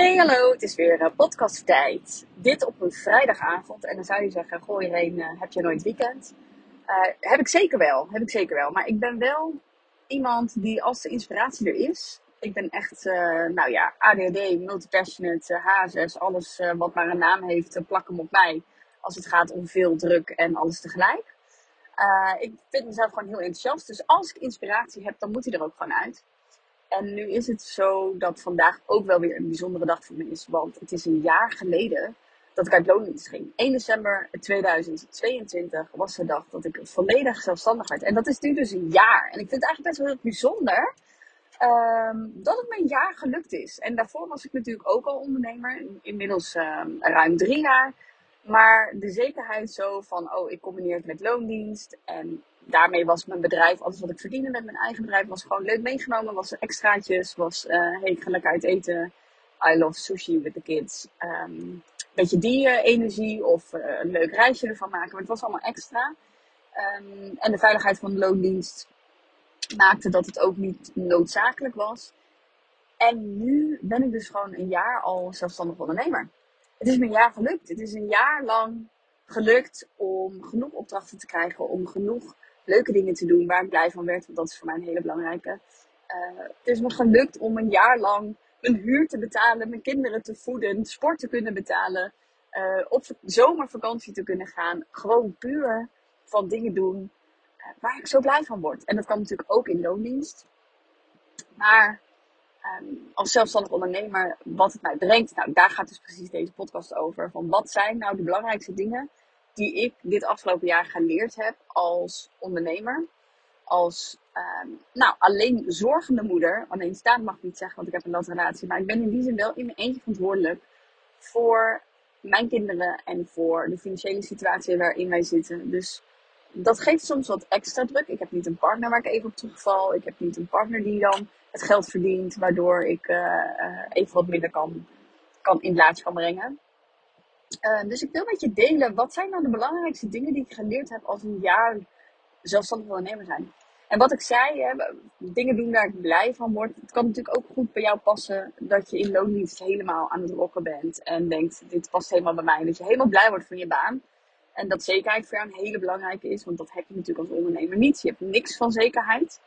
Hey, hallo, het is weer uh, podcasttijd. Dit op een vrijdagavond. En dan zou je zeggen, gooi hierheen, uh, heb je nooit weekend? Uh, heb ik zeker wel, heb ik zeker wel. Maar ik ben wel iemand die als de inspiratie er is... Ik ben echt, nou ja, ADHD, multipassionate, hazes, alles wat maar een naam heeft, plak hem op mij. Als het gaat om veel druk en alles tegelijk. ik vind mezelf gewoon heel enthousiast. Dus als ik inspiratie heb, dan moet hij er ook gewoon uit. En nu is het zo dat vandaag ook wel weer een bijzondere dag voor me is. Want het is een jaar geleden dat ik uit loondienst ging. 1 december 2022 was de dag dat ik volledig zelfstandig werd. En dat is nu dus een jaar. En ik vind het eigenlijk best wel heel bijzonder um, dat het een jaar gelukt is. En daarvoor was ik natuurlijk ook al ondernemer. Inmiddels um, ruim drie jaar. Maar de zekerheid zo van, oh, ik combineer het met loondienst. En daarmee was mijn bedrijf, alles wat ik verdiende met mijn eigen bedrijf, was gewoon leuk meegenomen. Was extraatjes, was, uh, hey, ik lekker uit eten. I love sushi with the kids. Um, beetje die uh, energie of uh, een leuk reisje ervan maken. Maar het was allemaal extra. Um, en de veiligheid van de loondienst maakte dat het ook niet noodzakelijk was. En nu ben ik dus gewoon een jaar al zelfstandig ondernemer. Het is me een jaar gelukt. Het is een jaar lang gelukt om genoeg opdrachten te krijgen, om genoeg leuke dingen te doen waar ik blij van werd. Want dat is voor mij een hele belangrijke. Uh, het is me gelukt om een jaar lang mijn huur te betalen, mijn kinderen te voeden, sport te kunnen betalen, uh, op zomervakantie te kunnen gaan. Gewoon puur van dingen doen uh, waar ik zo blij van word. En dat kan natuurlijk ook in loondienst. Maar um, als zelfstandig ondernemer, wat het mij brengt, nou daar gaat dus precies deze podcast over. Van wat zijn nou de belangrijkste dingen die ik dit afgelopen jaar geleerd heb als ondernemer. Als um, nou, alleen zorgende moeder. Alleen staan mag ik niet zeggen, want ik heb een latratie. Maar ik ben in die zin wel in mijn eentje verantwoordelijk voor mijn kinderen en voor de financiële situatie waarin wij zitten. Dus dat geeft soms wat extra druk. Ik heb niet een partner waar ik even op terugval. Ik heb niet een partner die dan het geld verdient, waardoor ik uh, uh, even wat minder kan, kan in plaats kan brengen. Uh, dus ik wil met je delen, wat zijn nou de belangrijkste dingen die ik geleerd heb als een jaar zelfstandig ondernemer zijn? En wat ik zei, dingen doen waar ik blij van word. Het kan natuurlijk ook goed bij jou passen dat je in loondienst helemaal aan het rocken bent. En denkt, dit past helemaal bij mij. Dat je helemaal blij wordt van je baan. En dat zekerheid voor jou een hele belangrijke is. Want dat heb je natuurlijk als ondernemer niet. Je hebt niks van zekerheid.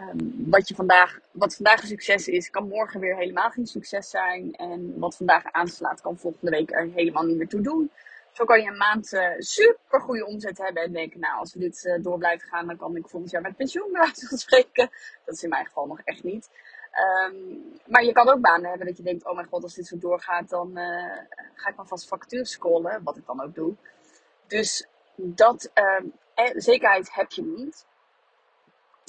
Um, wat, je vandaag, wat vandaag een succes is, kan morgen weer helemaal geen succes zijn. En wat vandaag aanslaat, kan volgende week er helemaal niet meer toe doen. Zo kan je een maand uh, super goede omzet hebben en denken, nou, als we dit uh, door blijven gaan, dan kan ik volgend jaar met pensioen wijze spreken. Dat is in mijn geval nog echt niet. Um, maar je kan ook banen hebben dat je denkt, oh mijn god, als dit zo doorgaat, dan uh, ga ik maar vast factuur scrollen, wat ik dan ook doe. Dus dat zekerheid heb je niet.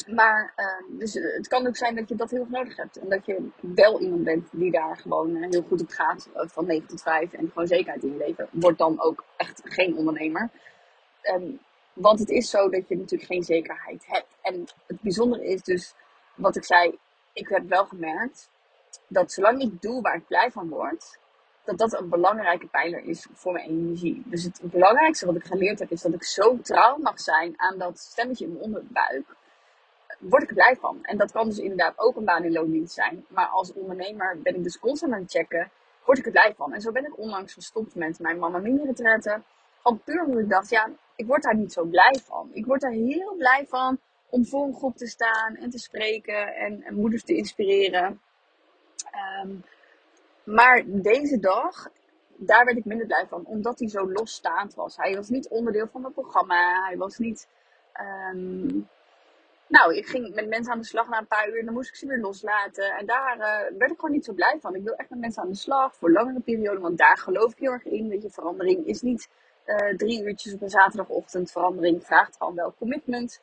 Maar uh, dus het kan ook zijn dat je dat heel erg nodig hebt. En dat je wel iemand bent die daar gewoon uh, heel goed op gaat. Uh, van 9 tot 5 en gewoon zekerheid in je leven. Wordt dan ook echt geen ondernemer. Um, want het is zo dat je natuurlijk geen zekerheid hebt. En het bijzondere is dus, wat ik zei, ik heb wel gemerkt dat zolang ik doe waar ik blij van word, dat dat een belangrijke pijler is voor mijn energie. Dus het belangrijkste wat ik geleerd heb, is dat ik zo trouw mag zijn aan dat stemmetje in mijn onderbuik word ik er blij van. En dat kan dus inderdaad ook een baan in loondienst zijn. Maar als ondernemer ben ik dus constant aan het checken, word ik er blij van. En zo ben ik onlangs gestopt met mijn mama mini retraite. Gewoon puur omdat ik dacht, ja, ik word daar niet zo blij van. Ik word daar heel blij van om voor een groep te staan en te spreken en, moeders te inspireren. Um, maar deze dag, daar werd ik minder blij van, omdat hij zo losstaand was. Hij was niet onderdeel van het programma. Hij was niet. Um, nou, ik ging met mensen aan de slag na een paar uur en dan moest ik ze weer loslaten. En daar uh, werd ik gewoon niet zo blij van. Ik wil echt met mensen aan de slag voor langere perioden, want daar geloof ik heel erg in. Weet je, verandering is niet uh, drie uurtjes op een zaterdagochtend. Verandering vraagt gewoon wel commitment.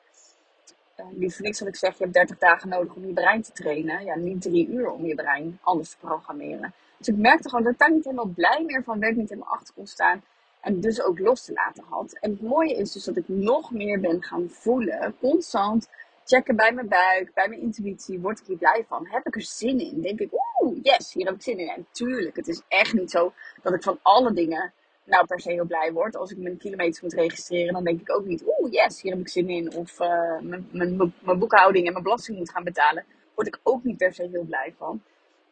Uh, niet voor niks dat ik zeg, je hebt 30 dagen nodig om je brein te trainen. Ja, niet drie uur om je brein anders te programmeren. Dus ik merkte gewoon dat ik daar niet helemaal blij meer van werd, niet helemaal achter kon staan. En dus ook los te laten had. En het mooie is dus dat ik nog meer ben gaan voelen, constant checken bij mijn buik, bij mijn intuïtie. Word ik hier blij van? Heb ik er zin in? Denk ik, oeh, yes, hier heb ik zin in. En tuurlijk, het is echt niet zo dat ik van alle dingen nou per se heel blij word. Als ik mijn kilometers moet registreren, dan denk ik ook niet, oeh, yes, hier heb ik zin in. Of mijn, mijn, mijn boekhouding en mijn belasting moet gaan betalen. Word ik ook niet per se heel blij van.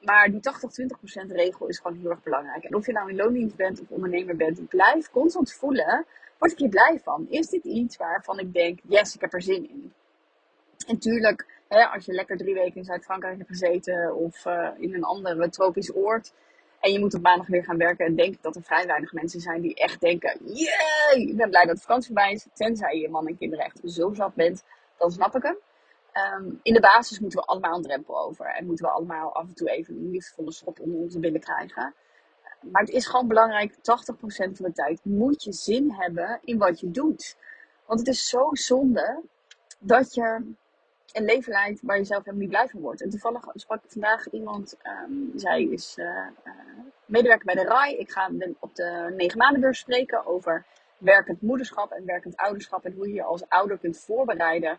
Maar die 80-20% regel is gewoon heel erg belangrijk. En of je nou in loondienst bent of ondernemer bent, blijf constant voelen, word ik hier blij van? Is dit iets waarvan ik denk, yes, ik heb er zin in? En tuurlijk, hè, als je lekker drie weken in Zuid-Frankrijk hebt gezeten of uh, in een andere tropisch oord, en je moet op maandag weer gaan werken. En denk ik dat er vrij weinig mensen zijn die echt denken: yeah, ik ben blij dat de vakantie voorbij is. Tenzij je man en kinderen echt zo zat bent, dan snap ik hem. Um, in de basis moeten we allemaal een drempel over. En moeten we allemaal af en toe even een liefdevolle schop onder onze billen krijgen. Maar het is gewoon belangrijk: 80% van de tijd moet je zin hebben in wat je doet. Want het is zo zonde dat je een leven leidt waar je zelf helemaal niet blij van wordt. En toevallig sprak ik vandaag iemand, um, zij is uh, uh, medewerker bij de RAI. Ik ga op de negen maandenbeurs spreken over werkend moederschap en werkend ouderschap. En hoe je je als ouder kunt voorbereiden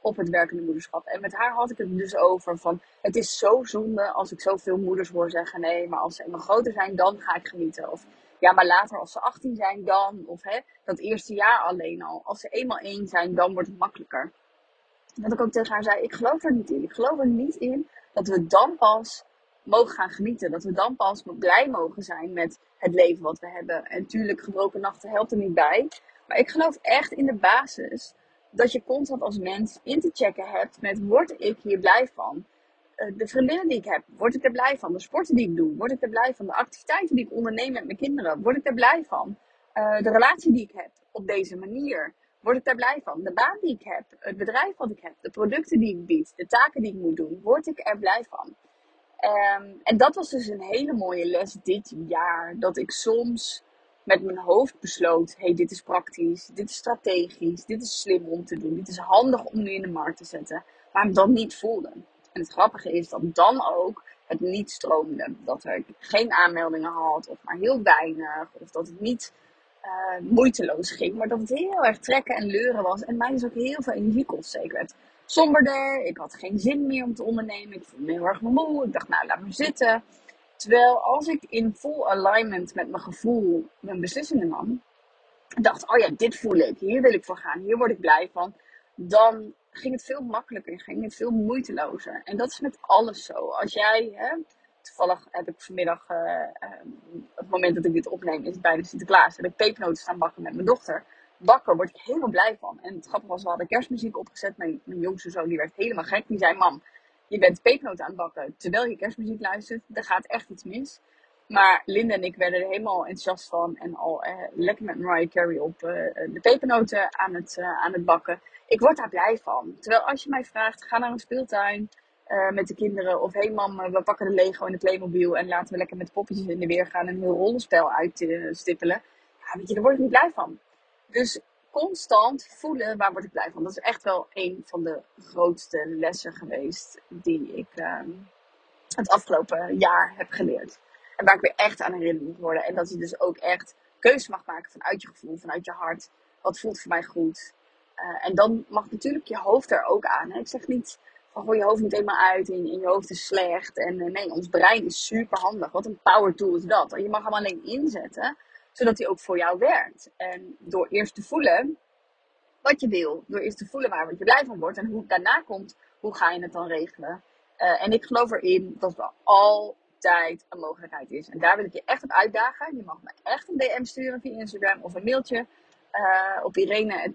op het werkende moederschap. En met haar had ik het dus over van, het is zo zonde als ik zoveel moeders hoor zeggen, nee, maar als ze eenmaal groter zijn, dan ga ik genieten. Of ja, maar later als ze 18 zijn, dan. Of hè, dat eerste jaar alleen al. Als ze eenmaal één zijn, dan wordt het makkelijker dat ik ook tegen haar zei, ik geloof er niet in. Ik geloof er niet in dat we dan pas mogen gaan genieten. Dat we dan pas blij mogen zijn met het leven wat we hebben. En tuurlijk, gebroken nachten helpt er niet bij. Maar ik geloof echt in de basis dat je constant als mens in te checken hebt met, word ik hier blij van? Eh, de vriendinnen die ik heb, word ik er blij van? De sporten die ik doe, word ik er blij van? De activiteiten die ik onderneem met mijn kinderen, word ik er blij van? Uh, de relatie die ik heb op deze manier word ik daar blij van. De baan die ik heb, het bedrijf wat ik heb, de producten die ik bied, de taken die ik moet doen, word ik er blij van. Um, en dat was dus een hele mooie les dit jaar. Dat ik soms met mijn hoofd besloot: hey, dit is praktisch, dit is strategisch, dit is slim om te doen, dit is handig om nu in de markt te zetten. Maar dat niet voelde. En het grappige is dat dan ook het niet stroomde. Dat ik geen aanmeldingen had, of maar heel weinig, of dat het niet uh, moeiteloos ging. Maar dat het heel erg trekken en leuren was. En mij dus ook heel veel energie kostte. Ik werd somberder. Ik had geen zin meer om te ondernemen. Ik voelde me heel erg moe. Ik dacht, nou, laat me zitten. Terwijl als ik in full alignment met mijn gevoel mijn beslissingen nam. Dacht, oh ja, dit voel ik. Hier wil ik voor gaan. Hier word ik blij van. Dan ging het veel makkelijker. Ging het veel moeitelozer. En dat is met alles zo. Als jij... Hè, toevallig heb ik vanmiddag, op het moment dat ik dit opneem, is het bijna Sinterklaas. Heb ik pepernoten staan bakken met mijn dochter. Bakken word ik helemaal blij van. En het grappige was, we hadden kerstmuziek opgezet. Mijn, mijn jongste zoon die werd helemaal gek. Die zei, mam, je bent pepernoten aan het bakken terwijl je kerstmuziek luistert. Er gaat echt iets mis. Maar Linda en ik werden er helemaal enthousiast van. En al eh, lekker met Mariah Carey op uh, de pepernoten aan het, aan het bakken. Ik word daar blij van. Terwijl als je mij vraagt, ga naar een speeltuin. Uh, met de kinderen. Of hey mam, we pakken de Lego en de Playmobil en laten we lekker met poppetjes in de weer gaan en een heel rollenspel uitstippelen. Ja, weet je, daar word ik niet blij van. Dus constant voelen, waar word ik blij van? Dat is echt wel een van de grootste lessen geweest die ik uh, het afgelopen jaar heb geleerd. En waar ik weer echt aan herinnerd moet worden. En dat je dus ook echt keuze mag maken vanuit je gevoel, vanuit je hart. Wat voelt voor mij goed? Uh, en dan mag natuurlijk je hoofd er ook aan. Ik zeg niet gooi je hoofd niet eenmaal uit en, je hoofd is slecht. En uh, nee, ons brein is super handig. Wat een power tool is dat. Je mag hem alleen inzetten, zodat hij ook voor jou werkt. En door eerst te voelen wat je wil, door eerst te voelen waar je blij van wordt en hoe het daarna komt, hoe ga je het dan regelen. Uh, en ik geloof erin dat er altijd een mogelijkheid is. En daar wil ik je echt op uitdagen. Je mag me echt een DM sturen via Instagram of een mailtje uh, op Irene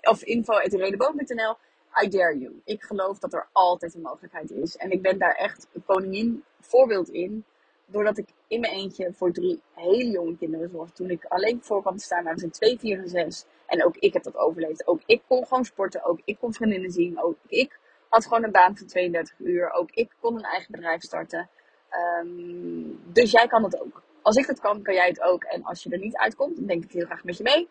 of info.ireneboom.nl I dare you. Ik geloof dat er altijd een mogelijkheid is. En ik ben daar echt een koningin voorbeeld in. Doordat ik in mijn eentje voor drie hele jonge kinderen zorg. Toen ik alleen voor kwam te staan, waren ze twee, vier en zes. En ook ik heb dat overleefd. Ook ik kon gewoon sporten. Ook ik kon vriendinnen zien. Ook ik had gewoon een baan van 32 uur. Ook ik kon een eigen bedrijf starten. Um, dus jij kan dat ook. Als ik dat kan, kan jij het ook. En als je er niet uitkomt, dan denk ik heel graag met je mee.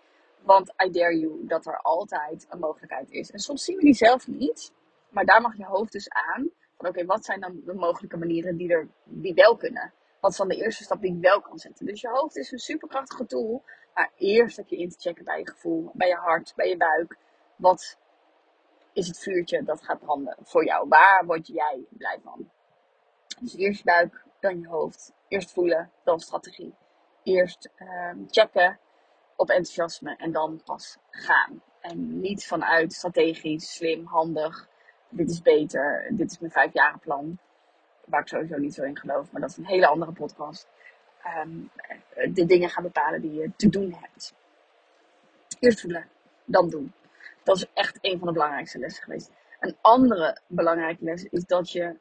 Want I dare you, dat er altijd een mogelijkheid is. En soms zien we die zelf niet. Maar daar mag je hoofd dus aan. Van oké, wat zijn dan de mogelijke manieren die, er, die wel kunnen? Wat is dan de eerste stap die ik wel kan zetten? Dus je hoofd is een superkrachtige tool. Maar eerst heb je in te checken bij je gevoel, bij je hart, bij je buik. Wat is het vuurtje dat gaat branden voor jou? Waar word jij blij van? Dus eerst je buik, dan je hoofd. Eerst voelen, dan strategie. Eerst um, checken, op enthousiasme en dan pas gaan. En niet vanuit strategisch, slim, handig. Dit is beter. Dit is mijn vijfjarenplan. waar ik sowieso niet zo in geloof, maar dat is een hele andere podcast, ehm, de dingen gaan bepalen die je te doen hebt. Eerst voelen, dan doen. Dat is echt een van de belangrijkste lessen geweest. Een andere belangrijke les is dat je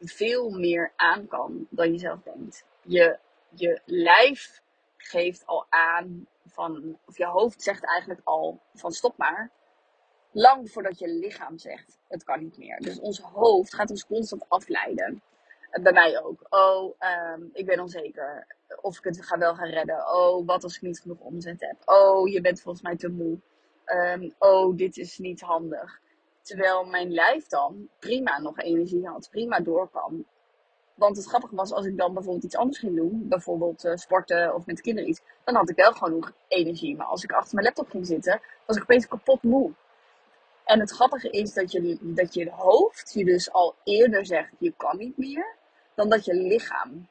veel meer aan kan dan je zelf denkt. Je, je lijf geeft al aan van, of je hoofd zegt eigenlijk al van stop maar. Lang voordat je lichaam zegt het kan niet meer. Dus ons hoofd gaat ons constant afleiden. Bij mij ook. Oh, ehm, ik ben onzeker. Of ik het ga wel gaan redden. Oh, wat als ik niet genoeg omzet heb. Oh, je bent volgens mij te moe. Ehm, oh, dit is niet handig. Terwijl mijn lijf dan prima nog energie had, prima door kan. Want het grappige was, als ik dan bijvoorbeeld iets anders ging doen, bijvoorbeeld uh, sporten of met kinderen iets, dan had ik wel genoeg energie. Maar als ik achter mijn laptop ging zitten, was ik opeens kapot moe. En het grappige is dat je, dat je hoofd je dus al eerder zegt, je kan niet meer, dan dat je lichaam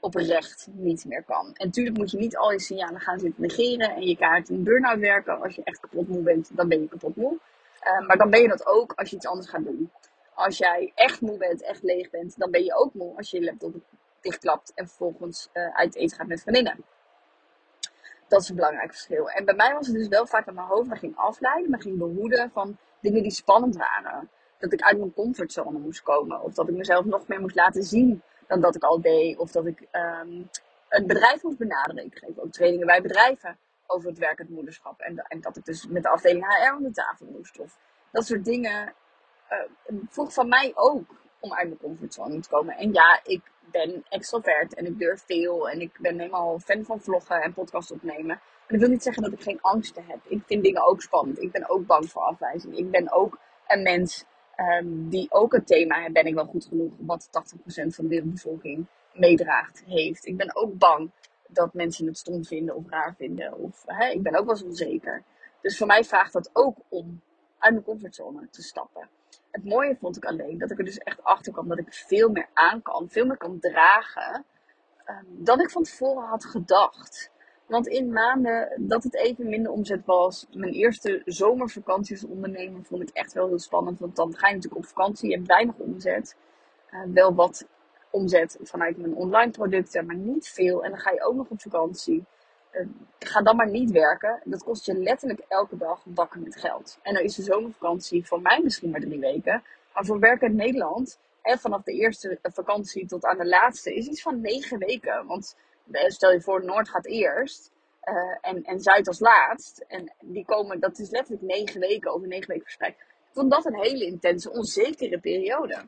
oprecht niet meer kan. En natuurlijk moet je niet al je signalen gaan zitten negeren en je kaart in burn-out werken. Als je echt kapot moe bent, dan ben je kapot moe. Uh, maar dan ben je dat ook als je iets anders gaat doen. Als jij echt moe bent, echt leeg bent, dan ben je ook moe als je je laptop dichtklapt en vervolgens uh, uit eten gaat met vriendinnen. Dat is een belangrijk verschil. En bij mij was het dus wel vaak dat mijn hoofd me ging afleiden, me ging behoeden van dingen die spannend waren. Dat ik uit mijn comfortzone moest komen. Of dat ik mezelf nog meer moest laten zien dan dat ik al deed. Of dat ik um, een bedrijf moest benaderen. Ik geef ook trainingen bij bedrijven over het werkend moederschap. En, en dat ik dus met de afdeling HR aan de tafel moest. Of dat soort dingen uh, vroeg van mij ook om uit mijn comfortzone te komen. En ja, ik ben extrovert en ik durf veel. En ik ben helemaal fan van vloggen en podcast opnemen. Maar dat wil niet zeggen dat ik geen angsten heb. Ik vind dingen ook spannend. Ik ben ook bang voor afwijzing. Ik ben ook een mens um, die ook het thema, ben ik wel goed genoeg, wat 80% van de wereldbevolking meedraagt, heeft. Ik ben ook bang dat mensen het stom vinden of raar vinden. Of hè, ik ben ook wel eens onzeker. Dus voor mij vraagt dat ook om uit mijn comfortzone te stappen. Het mooie vond ik alleen dat ik er dus echt achter kwam dat ik veel meer aan kan, veel meer kan dragen um, dan ik van tevoren had gedacht. Want in maanden dat het even minder omzet was, mijn eerste zomervakantie als ondernemer vond ik echt wel heel spannend. Want dan ga je natuurlijk op vakantie, je hebt weinig omzet. Uh, wel wat omzet vanuit mijn online producten, maar niet veel. En dan ga je ook nog op vakantie. Uh, ga dan maar niet werken. Dat kost je letterlijk elke dag bakken met geld. En dan is de zomervakantie voor mij misschien maar drie weken. Maar voor in Nederland, en vanaf de eerste vakantie tot aan de laatste, is iets van negen weken. Want eh, stel je voor, Noord gaat eerst. Uh, en, en Zuid als laatst. En die komen, dat is letterlijk negen weken, over negen weken verspreid. Ik vond dat een hele intense, onzekere periode.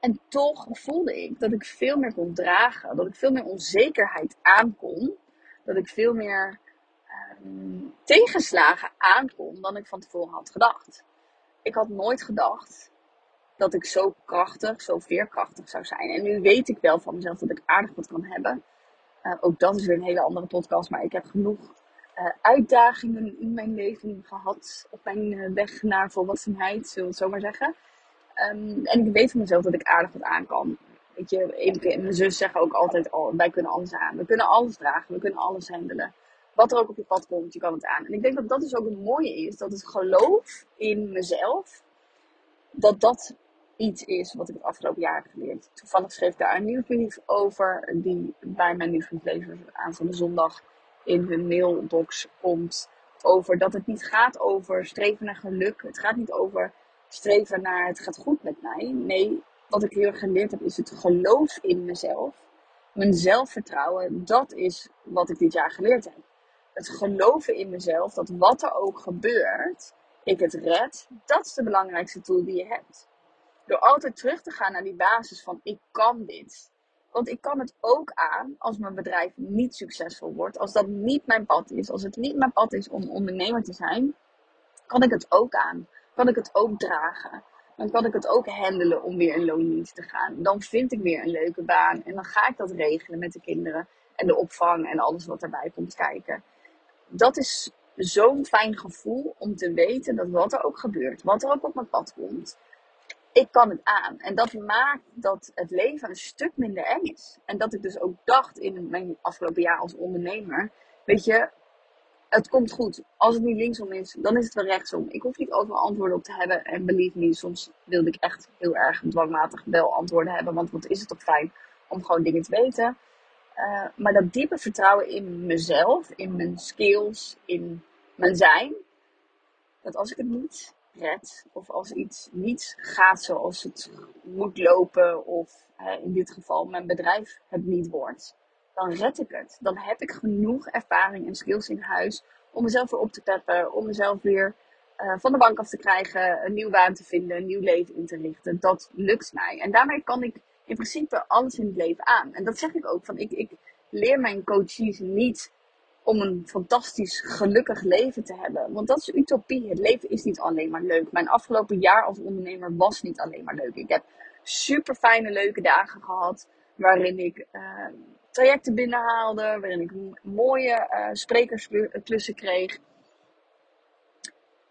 En toch voelde ik dat ik veel meer kon dragen. Dat ik veel meer onzekerheid aankon. Dat ik veel meer um, tegenslagen aankon dan ik van tevoren had gedacht. Ik had nooit gedacht dat ik zo krachtig, zo veerkrachtig zou zijn. En nu weet ik wel van mezelf dat ik aardig wat kan hebben. Uh, ook dat is weer een hele andere podcast. Maar ik heb genoeg uh, uitdagingen in mijn leven gehad. Op mijn uh, weg naar volwassenheid, zullen we het zo maar zeggen. Um, en ik weet van mezelf dat ik aardig wat aan kan. Weet je, Imke en mijn zus zeggen ook altijd al, wij kunnen alles aan. We kunnen alles dragen, we kunnen alles handelen. Wat er ook op je pad komt, je kan het aan. En ik denk dat dat dus ook het mooie is. Dat het geloof in mezelf, dat dat iets is wat ik het afgelopen jaar heb geleerd. Toevallig schreef ik daar een nieuwsbrief over, die bij mijn nieuwsbrieflezers aanstaande zondag in hun mailbox komt. Over dat het niet gaat over streven naar geluk. Het gaat niet over streven naar het gaat goed met mij. Nee, wat ik heel geleerd heb is het geloof in mezelf. Mijn zelfvertrouwen, dat is wat ik dit jaar geleerd heb. Het geloven in mezelf, dat wat er ook gebeurt, ik het red, dat is de belangrijkste tool die je hebt. Door altijd terug te gaan naar die basis van ik kan dit. Want ik kan het ook aan als mijn bedrijf niet succesvol wordt. Als dat niet mijn pad is. Als het niet mijn pad is om ondernemer te zijn. Kan ik het ook aan. Kan ik het ook dragen. Dan kan ik het ook handelen om weer in loondienst te gaan. Dan vind ik weer een leuke baan. En dan ga ik dat regelen met de kinderen. En de opvang en alles wat erbij komt kijken. Dat is zo'n fijn gevoel om te weten dat wat er ook gebeurt. Wat er ook op mijn pad komt ik kan het aan. En dat maakt dat het leven een stuk minder eng is. En dat ik dus ook dacht in mijn afgelopen jaar als ondernemer. Weet je, het komt goed. Als het niet linksom is, dan is het wel rechtsom. Ik hoef niet overal antwoorden op te hebben. En believe me, soms wilde ik echt heel erg dwangmatig wel antwoorden hebben. Want wat is het toch fijn om gewoon dingen te weten. Uh, maar dat diepe vertrouwen in mezelf, in mijn skills, in mijn zijn. Dat als ik het niet red, of als iets niet gaat zoals het moet lopen, of in dit geval mijn bedrijf het niet wordt, dan red ik het. Dan heb ik genoeg ervaring en skills in huis om mezelf weer op te peppen, om mezelf weer uh, van de bank af te krijgen, een nieuw baan te vinden, een nieuw leven in te richten. Dat lukt mij. En daarmee kan ik in principe alles in het leven aan. En dat zeg ik ook. Van ik, ik leer mijn coaches niet om een fantastisch gelukkig leven te hebben. Want dat is utopie. Het leven is niet alleen maar leuk. Mijn afgelopen jaar als ondernemer was niet alleen maar leuk. Ik heb super fijne, leuke dagen gehad. Waarin ik uh, trajecten binnenhaalde. Waarin ik mooie uh, sprekersklussen kreeg.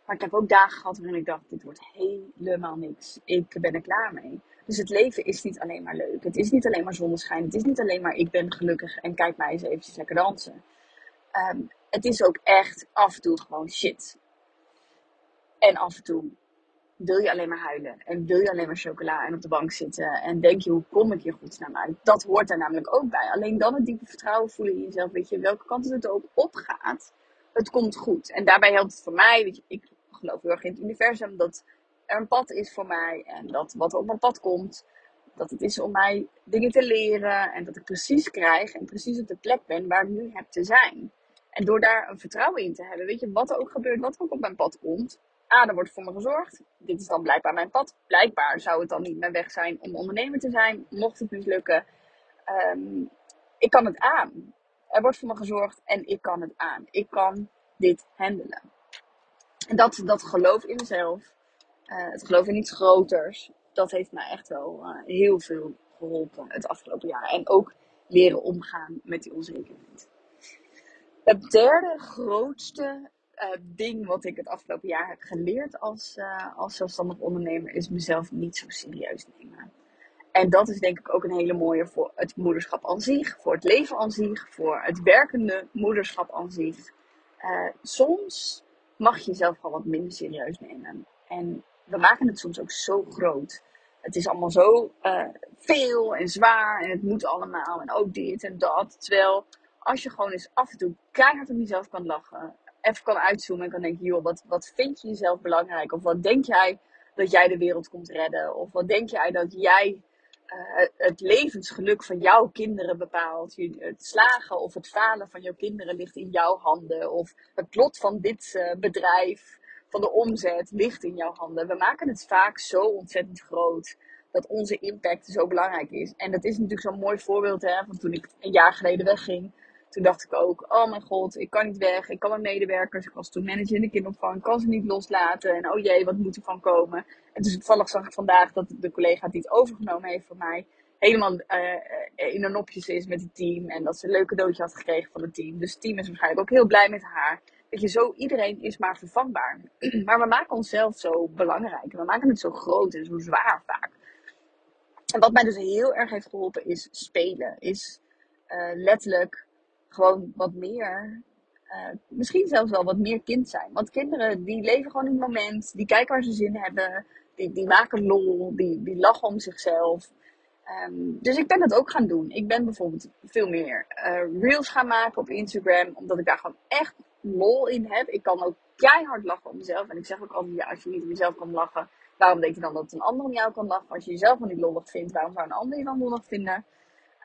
Maar ik heb ook dagen gehad waarin ik dacht: dit wordt helemaal niks. Ik ben er klaar mee. Dus het leven is niet alleen maar leuk. Het is niet alleen maar zonneschijn. Het is niet alleen maar ik ben gelukkig en kijk mij eens eventjes lekker dansen. Ehm, het is ook echt af en toe gewoon shit. En af en toe wil je alleen maar huilen. En wil je alleen maar chocola en op de bank zitten. En denk je, hoe kom ik hier goed naar uit? Dat hoort er namelijk ook bij. Alleen dan het diepe vertrouwen voelen in jezelf. Weet je, welke kant het ook opgaat. Het komt goed. En daarbij helpt het voor mij. Weet je, ik geloof heel erg in het universum. Dat er een pad is voor mij. En dat wat op mijn pad komt, dat het is om mij dingen te leren. En dat ik precies krijg en precies op de plek ben waar ik nu heb te zijn. En door daar een vertrouwen in te hebben, weet je, wat er ook gebeurt, wat er ook op mijn pad komt. A, er wordt voor me gezorgd. Dit is dan blijkbaar mijn pad. Blijkbaar zou het dan niet mijn weg zijn om ondernemer te zijn, mocht het mislukken. Um, ik kan het aan. Er wordt voor me gezorgd en ik kan het aan. Ik kan dit handelen. En dat, dat geloof in mezelf, uh, het geloof in iets groters, dat heeft mij echt wel uh, heel veel geholpen het afgelopen jaar. En ook leren omgaan met die onzekerheid. Het derde grootste ding wat ik het afgelopen jaar heb geleerd als, uh, als zelfstandig ondernemer is mezelf niet zo serieus nemen. En dat is denk ik ook een hele mooie voor het moederschap aan zich, voor het leven aan zich, voor het werkende moederschap aan zich. Uh, soms mag je jezelf gewoon wat minder serieus nemen. En we maken het soms ook zo groot. Het is allemaal zo veel en zwaar en het moet allemaal en ook dit en dat. Terwijl als je gewoon eens af en toe keihard op jezelf kan lachen, even kan uitzoomen en kan denken, joh, wat, wat vind je jezelf belangrijk? Of wat denk jij dat jij de wereld komt redden? Of wat denk jij dat jij uh, het levensgeluk van jouw kinderen bepaalt? Het slagen of het falen van jouw kinderen ligt in jouw handen. Of het lot van dit uh, bedrijf, van de omzet, ligt in jouw handen. We maken het vaak zo ontzettend groot dat onze impact zo belangrijk is. En dat is natuurlijk zo'n mooi voorbeeld hè, van toen ik een jaar geleden wegging toen dacht ik ook, oh mijn god, ik kan niet weg. Ik kan mijn medewerkers, ik was toen manager in de kinderopvang, kan ze niet loslaten. En oh jee, wat moet er van komen? En dus toevallig zag ik vandaag dat de collega die het overgenomen heeft van mij, helemaal uh, in een nopjes is met het team. En dat ze een leuk cadeautje had gekregen van het team. Dus het team is waarschijnlijk ook heel blij met haar. Weet je, zo iedereen is maar vervangbaar. maar we maken onszelf zo belangrijk. We maken het zo groot en zo zwaar vaak. En wat mij dus heel erg heeft geholpen is spelen. Is uh, letterlijk gewoon wat meer, uh, misschien zelfs wel wat meer kind zijn. Want kinderen die leven gewoon in het moment, die kijken waar ze zin hebben, die, die maken lol, die, die lachen om zichzelf. Um, dus ik ben dat ook gaan doen. Ik ben bijvoorbeeld veel meer uh, reels gaan maken op Instagram, omdat ik daar gewoon echt lol in heb. Ik kan ook keihard lachen om mezelf. En ik zeg ook altijd, ja, als je niet om jezelf kan lachen, waarom denk je dan dat een ander om jou kan lachen? Als je jezelf nog niet lollig vindt, waarom zou een ander je dan lollig vinden?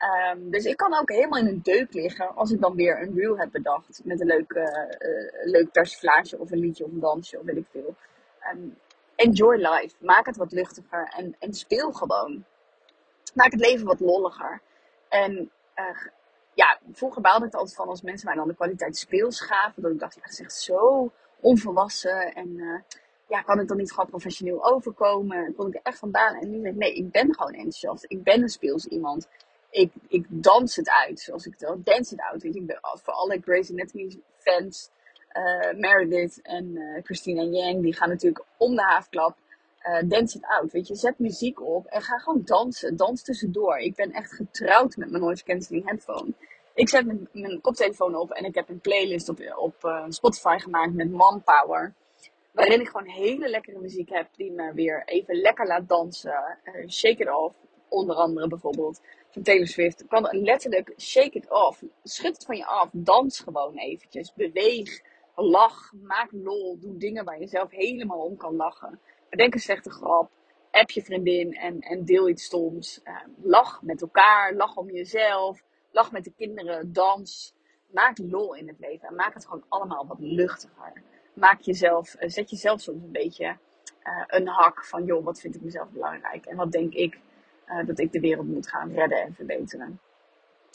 Um, dus ik kan ook helemaal in een deuk liggen als ik dan weer een reel heb bedacht. Met een leuk, uh, leuk persiflage of een liedje of een dansje of weet ik veel. Um, enjoy life. Maak het wat luchtiger en, en speel gewoon. Maak het leven wat lolliger. En uh, ja, vroeger baalde ik altijd van als mensen mij dan de kwaliteit speels gaven. Dat ik dacht, ja, het is echt zo onvolwassen. En uh, ja, kan ik dan niet gewoon professioneel overkomen? En kon ik er echt van balen. En nu denk ik, nee, ik ben gewoon enthousiast. Ik ben een speels iemand ik, ik dans het uit, zoals ik het. Dance het uit. Ik ben voor alle Grey's Anatomy fans, uh, Meredith en uh, Christina Yang, die gaan natuurlijk om de haafklap. Uh, dance it out, weet je. Zet muziek op en ga gewoon dansen. Dans tussendoor. Ik ben echt getrouwd met mijn noise cancelling headphone. Ik zet mijn, koptelefoon op en ik heb een playlist op, op Spotify gemaakt met Manpower. Waarin ik gewoon hele lekkere muziek heb die me weer even lekker laat dansen. Shake it off, onder andere bijvoorbeeld van Taylor Swift. Kan letterlijk shake it off. Schud het van je af. Dans gewoon eventjes. Beweeg. Lach. Maak lol. Doe dingen waar je zelf helemaal om kan lachen. Bedenk een slechte grap. App je vriendin en, en deel iets stoms. Uh, lach met elkaar. Lach om jezelf. Lach met de kinderen. Dans. Maak lol in het leven. En maak het gewoon allemaal wat luchtiger. Maak jezelf, uh, zet jezelf soms een beetje uh, een hak van, joh, wat vind ik mezelf belangrijk? En wat denk ik uh, dat ik de wereld moet gaan redden en verbeteren?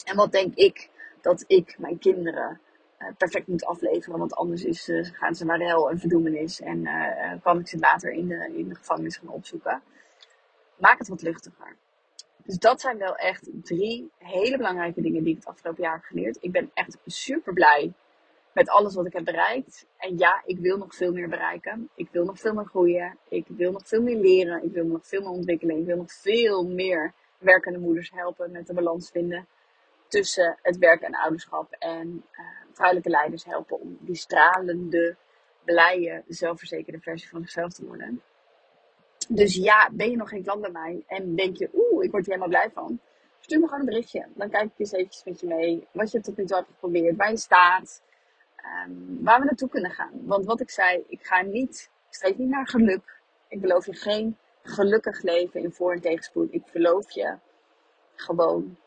En wat denk ik dat ik mijn kinderen uh, perfect moet afleveren? Want anders is, uh, gaan ze naar de hel en verdoemenis. En kan ik ze later in de, in de gevangenis gaan opzoeken. Maak het wat luchtiger. Dus dat zijn wel echt drie hele belangrijke dingen die ik het afgelopen jaar heb geleerd. Ik ben echt super blij met alles wat ik heb bereikt. En ja, ik wil nog veel meer bereiken. Ik wil nog veel meer groeien. Ik wil nog veel meer leren. Ik wil nog veel meer ontwikkelen. Ik wil nog veel meer werkende moeders helpen met de balans vinden tussen het werk en ouderschap. En uh, vrouwelijke leiders helpen om die stralende, blije, zelfverzekerde versie van zichzelf te worden. Dus ja, ben je nog geen klant bij mij en denk je, oeh, ik word hier helemaal blij van. Stuur me gewoon een berichtje. Dan kijk ik eens eventjes met je mee. Wat je tot nu toe hebt geprobeerd. Waar je staat. Um, waar we naartoe kunnen gaan. Want wat ik zei, ik ga niet, ik streef niet naar geluk. Ik beloof je geen gelukkig leven in voor- en tegenspoed. Ik beloof je gewoon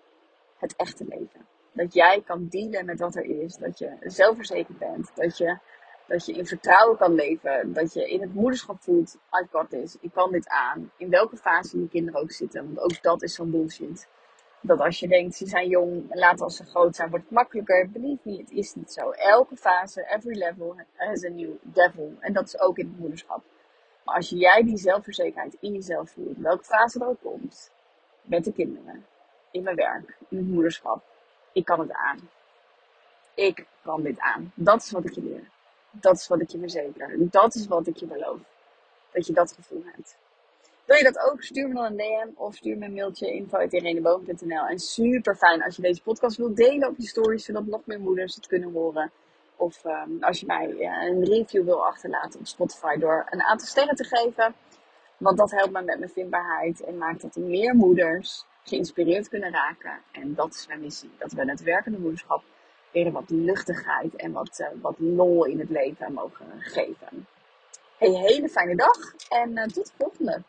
het echte leven. Dat jij kan dealen met wat er is. Dat je zelfverzekerd bent. Dat je, dat je in vertrouwen kan leven. Dat je in het moederschap voelt, I got this. Ik kan dit aan. In welke fase je kinderen ook zitten. Want ook dat is zo'n bullshit dat als je denkt, ze zijn jong, later als ze groot zijn, wordt het makkelijker. Believe me, het is niet zo. Elke fase, every level has a new devil. En dat is ook in het moederschap. Maar als jij die zelfverzekerheid in jezelf voelt, welke fase er ook komt, met de kinderen, in mijn werk, in het moederschap, ik kan het aan. Ik kan dit aan. Dat is wat ik je leer. Dat is wat ik je verzeker. Dat is wat ik je beloof. Dat je dat gevoel hebt. Wil je dat ook? Stuur me dan een DM of stuur me een mailtje info.ireneboom.nl En super fijn als je deze podcast wilt delen op je stories, zodat nog meer moeders het kunnen horen. Of um, als je mij een review wil achterlaten op Spotify door een aantal sterren te geven. Want dat helpt me met mijn vindbaarheid en maakt dat er meer moeders geïnspireerd kunnen raken. En dat is mijn missie. Dat we het werkende moederschap weer wat luchtigheid en wat, uh, wat lol in het leven mogen geven. Een hele fijne dag en uh, tot de volgende.